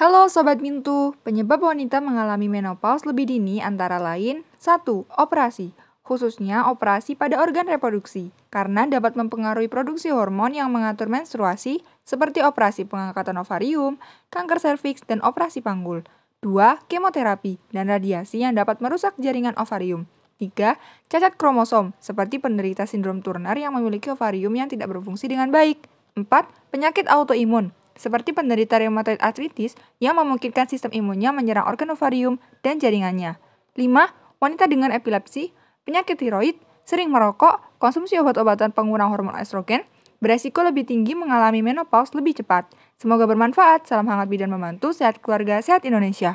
Halo Sobat Mintu, penyebab wanita mengalami menopause lebih dini antara lain 1. Operasi, khususnya operasi pada organ reproduksi, karena dapat mempengaruhi produksi hormon yang mengatur menstruasi, seperti operasi pengangkatan ovarium, kanker serviks, dan operasi panggul. 2. Kemoterapi dan radiasi yang dapat merusak jaringan ovarium. 3. Cacat kromosom, seperti penderita sindrom Turner yang memiliki ovarium yang tidak berfungsi dengan baik. 4. Penyakit autoimun, seperti penderita rheumatoid arthritis yang memungkinkan sistem imunnya menyerang organ ovarium dan jaringannya. 5. Wanita dengan epilepsi, penyakit tiroid, sering merokok, konsumsi obat-obatan pengurang hormon estrogen, beresiko lebih tinggi mengalami menopause lebih cepat. Semoga bermanfaat. Salam hangat bidan membantu, sehat keluarga, sehat Indonesia.